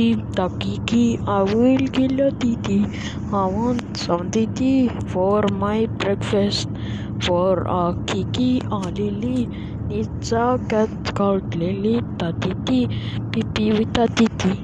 Kiki, the Kiki, I will kill a Titi. I want some Titi for my breakfast. For a Kiki, a Lily needs a cat called Lily. The Titi, pee pee with a Titi.